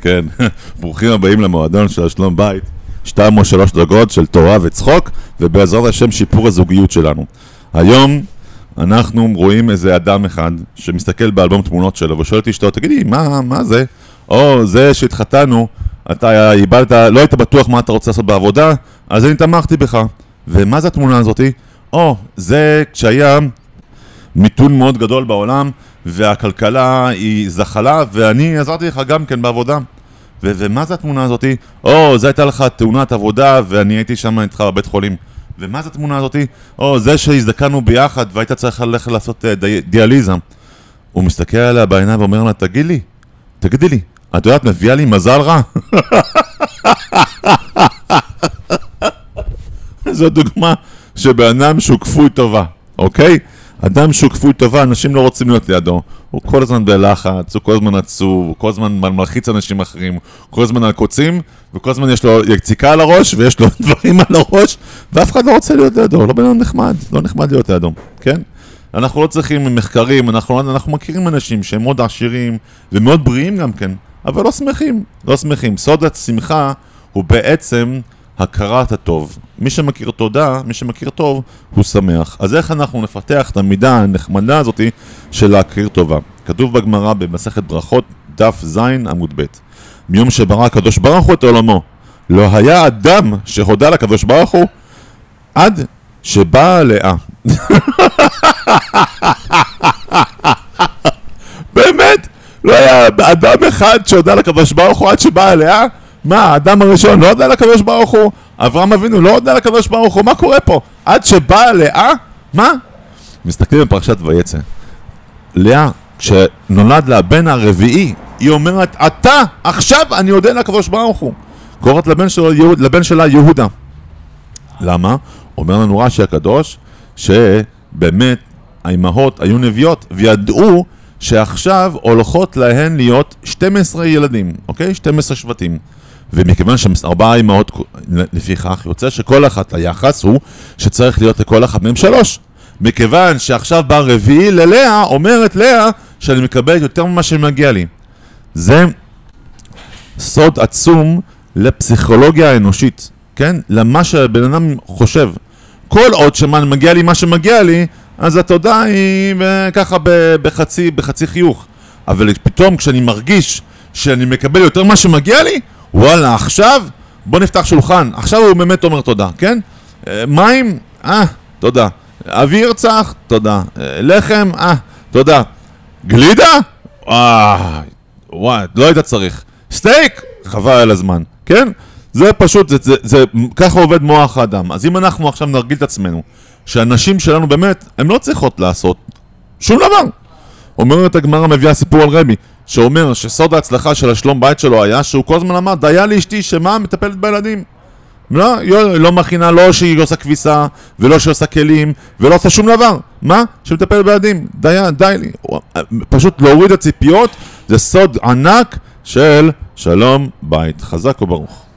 כן. ברוכים הבאים למועדון של השלום בית. שתיים או שלוש דקות של תורה וצחוק, ובעזרת השם שיפור הזוגיות שלנו. היום אנחנו רואים איזה אדם אחד שמסתכל באלבום תמונות שלו ושואל את אשתו, תגידי, מה, מה זה? או זה שהתחתנו, אתה איבדת, לא היית בטוח מה אתה רוצה לעשות בעבודה, אז אני תמכתי בך. ומה זה התמונה הזאתי? או, זה כשהיה מיתון מאוד גדול בעולם, והכלכלה היא זחלה, ואני עזרתי לך גם כן בעבודה. ו- ומה זה התמונה הזאתי? או, זה הייתה לך תאונת עבודה, ואני הייתי שם איתך בבית חולים. ומה זה התמונה הזאתי? או, זה שהזדקנו ביחד, והיית צריך ללכת לעשות uh, די- דיאליזה. הוא מסתכל עליה בעיניים ואומר לה, תגיד לי, תגידי לי, את יודעת, מביאה לי מזל רע? זו דוגמה שבן אדם שהוא כפוי טובה, אוקיי? אדם שהוא כפוי טובה, אנשים לא רוצים להיות לידו. הוא כל הזמן בלחץ, הוא כל הזמן עצוב, הוא כל הזמן מלחיץ אנשים אחרים, הוא כל הזמן על קוצים, וכל הזמן יש לו יציקה על הראש, ויש לו דברים על הראש, ואף אחד לא רוצה להיות לידו, לא בן אדם נחמד, לא נחמד להיות לידו, כן? אנחנו לא צריכים מחקרים, אנחנו, אנחנו מכירים אנשים שהם מאוד עשירים ומאוד בריאים גם כן, אבל לא שמחים, לא שמחים. סוד השמחה הוא בעצם הכרת הטוב. מי שמכיר תודה, מי שמכיר טוב, הוא שמח. אז איך אנחנו נפתח את המידה הנחמדה הזאתי של להכיר טובה? כתוב בגמרא במסכת ברכות, דף ז עמוד ב' מיום שברא הקדוש ברוך הוא את עולמו, לא היה אדם שהודה לקדוש ברוך הוא עד שבאה לאה. באמת? לא היה אדם אחד שהודה לקדוש ברוך הוא עד שבאה לאה? מה, האדם הראשון לא הודה לקדוש ברוך הוא? אברהם אבינו לא הודה לקדוש ברוך הוא? מה קורה פה? עד שבאה לאה? מה? מסתכלים בפרשת ויצא. לאה, כשנולד לה הבן הרביעי, היא אומרת, אתה, עכשיו אני אודה לקדוש ברוך הוא. קוראת לבן, יהוד, לבן שלה יהודה. למה? אומר לנו רש"י הקדוש, שבאמת האימהות היו נביאות וידעו שעכשיו הולכות להן להיות 12 ילדים, אוקיי? 12 שבטים. ומכיוון שארבעה אימהות, לפיכך, יוצא שכל אחת היחס הוא שצריך להיות לכל אחת מהם שלוש. מכיוון שעכשיו בא רביעי ללאה, אומרת לאה שאני מקבלת יותר ממה שמגיע לי. זה סוד עצום לפסיכולוגיה האנושית, כן? למה שהבן אדם חושב. כל עוד שמגיע לי מה שמגיע לי, אז התודה היא ככה בחצי, בחצי חיוך. אבל פתאום כשאני מרגיש שאני מקבל יותר ממה שמגיע לי, וואלה, עכשיו בוא נפתח שולחן. עכשיו הוא באמת אומר תודה, כן? מים? אה, תודה. אוויר צח? תודה. לחם? אה, תודה. גלידה? אה, וואי, לא היית צריך. סטייק? חבל על הזמן, כן? זה פשוט, זה, זה, זה, ככה עובד מוח האדם. אז אם אנחנו עכשיו נרגיל את עצמנו, שהנשים שלנו באמת, הן לא צריכות לעשות שום דבר. אומרת הגמרא מביאה סיפור על רבי, שאומר שסוד ההצלחה של השלום בית שלו היה שהוא כל הזמן אמר, דיה לאשתי שמה? מטפלת בילדים. לא, לא, לא מכינה, לא שהיא עושה כביסה, ולא שהיא עושה כלים, ולא עושה שום דבר. מה? שמטפלת בילדים. די, די לי. פשוט להוריד הציפיות, זה סוד ענק של שלום בית. חזק וברוך.